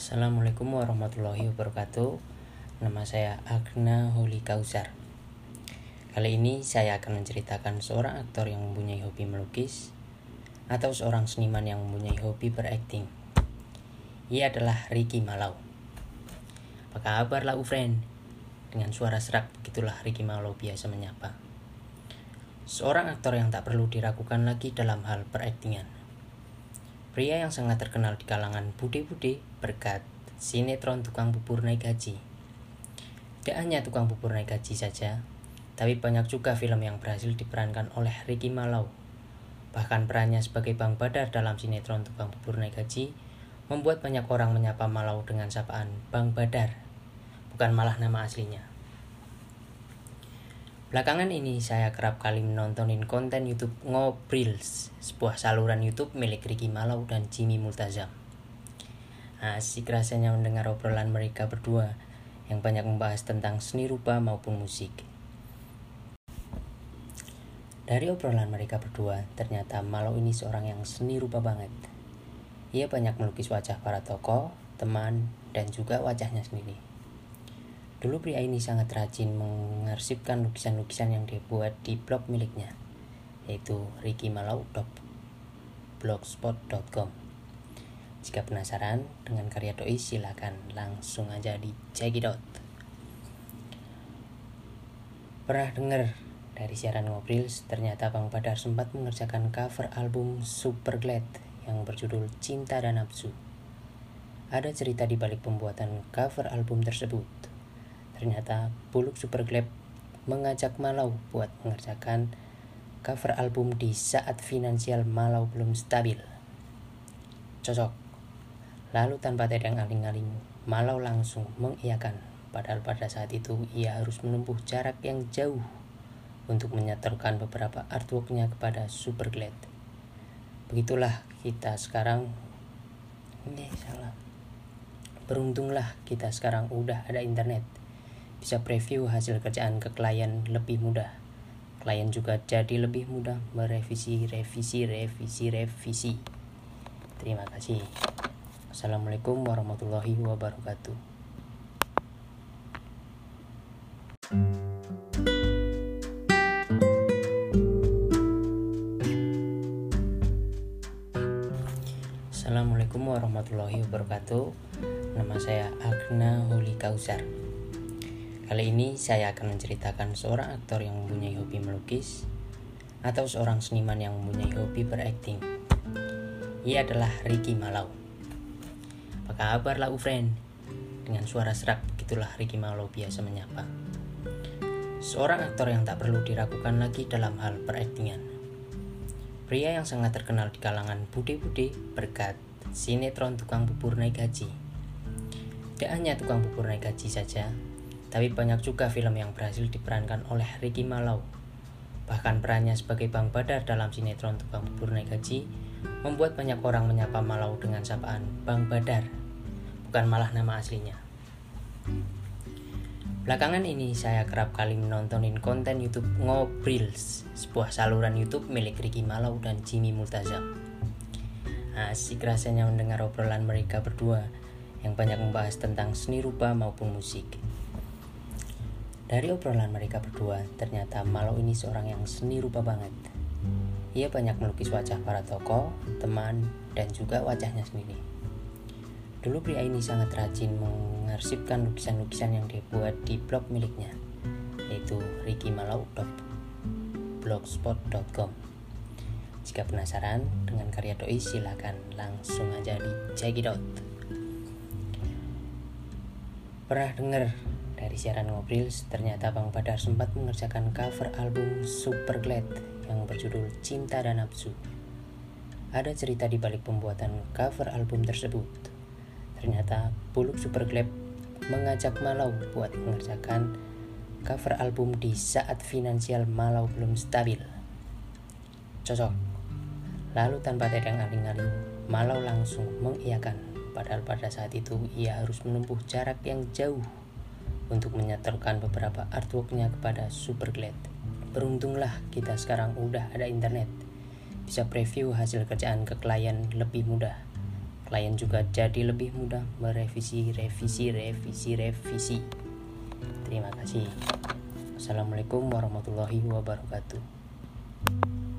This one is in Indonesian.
Assalamualaikum warahmatullahi wabarakatuh. Nama saya Agna Holi Kausar. Kali ini saya akan menceritakan seorang aktor yang mempunyai hobi melukis Atau seorang seniman yang mempunyai hobi berakting. Ia adalah Ricky Malau. Apa kabar lau friend? Dengan suara serak begitulah Ricky Malau biasa menyapa. Seorang aktor yang tak perlu diragukan lagi dalam hal peraktingan Pria yang sangat terkenal di kalangan bude-bude berkat sinetron tukang bubur naik gaji. Tidak hanya tukang bubur naik gaji saja, tapi banyak juga film yang berhasil diperankan oleh Ricky Malau. Bahkan perannya sebagai Bang Badar dalam sinetron tukang bubur naik gaji membuat banyak orang menyapa Malau dengan sapaan Bang Badar, bukan malah nama aslinya. Belakangan ini saya kerap kali menontonin konten YouTube Ngobrils, sebuah saluran YouTube milik Ricky Malau dan Jimmy Multazam. Asik rasanya mendengar obrolan mereka berdua yang banyak membahas tentang seni rupa maupun musik. Dari obrolan mereka berdua, ternyata Malau ini seorang yang seni rupa banget. Ia banyak melukis wajah para tokoh, teman, dan juga wajahnya sendiri. Dulu pria ini sangat rajin mengarsipkan lukisan-lukisan yang dibuat di blog miliknya, yaitu rickymalau.blogspot.com. Jika penasaran dengan karya doi, silakan langsung aja di out. Pernah dengar dari siaran ngobrol, ternyata Bang Badar sempat mengerjakan cover album Super Glad yang berjudul Cinta dan Nafsu. Ada cerita di balik pembuatan cover album tersebut Ternyata Buluk Super Glab mengajak Malau buat mengerjakan cover album di saat finansial Malau belum stabil. Cocok. Lalu tanpa tedang aling-aling, Malau langsung mengiyakan. Padahal pada saat itu ia harus menempuh jarak yang jauh untuk menyetorkan beberapa artworknya kepada Super Glad. Begitulah kita sekarang. Ini salah. Beruntunglah kita sekarang udah ada internet bisa preview hasil kerjaan ke klien lebih mudah. Klien juga jadi lebih mudah merevisi, revisi, revisi, revisi. Terima kasih. Assalamualaikum warahmatullahi wabarakatuh. Assalamualaikum warahmatullahi wabarakatuh. Nama saya Agna Holi Kausar. Kali ini saya akan menceritakan seorang aktor yang mempunyai hobi melukis atau seorang seniman yang mempunyai hobi berakting. Ia adalah Ricky Malau. Apa kabar lau friend? Dengan suara serak begitulah Ricky Malau biasa menyapa. Seorang aktor yang tak perlu diragukan lagi dalam hal peraktingan. Pria yang sangat terkenal di kalangan bude-bude berkat sinetron tukang bubur naik gaji. Tidak hanya tukang bubur naik gaji saja, tapi banyak juga film yang berhasil diperankan oleh Ricky Malau. Bahkan perannya sebagai Bang Badar dalam sinetron Tukang Bubur Naik Gaji membuat banyak orang menyapa Malau dengan sapaan Bang Badar, bukan malah nama aslinya. Belakangan ini saya kerap kali menontonin konten YouTube Ngobrils, sebuah saluran YouTube milik Ricky Malau dan Jimmy Multazam. Asik rasanya mendengar obrolan mereka berdua yang banyak membahas tentang seni rupa maupun musik. Dari obrolan mereka berdua, ternyata Malau ini seorang yang seni rupa banget. Ia banyak melukis wajah para tokoh, teman, dan juga wajahnya sendiri. Dulu pria ini sangat rajin mengarsipkan lukisan-lukisan yang dibuat di blog miliknya, yaitu rickymalau.blogspot.com. Jika penasaran dengan karya doi, silakan langsung aja di check it. Pernah dengar dari siaran ngobrol, ternyata Bang Badar sempat mengerjakan cover album Super Glad yang berjudul Cinta dan Nafsu. Ada cerita di balik pembuatan cover album tersebut. Ternyata Buluk Super Glad mengajak Malau buat mengerjakan cover album di saat finansial Malau belum stabil. Cocok. Lalu tanpa tedang aling-aling, Malau langsung mengiyakan. Padahal pada saat itu ia harus menempuh jarak yang jauh untuk menyetorkan beberapa artworknya kepada Superglad. Beruntunglah kita sekarang udah ada internet, bisa preview hasil kerjaan ke klien lebih mudah. Klien juga jadi lebih mudah merevisi, revisi, revisi, revisi. Terima kasih. Assalamualaikum warahmatullahi wabarakatuh.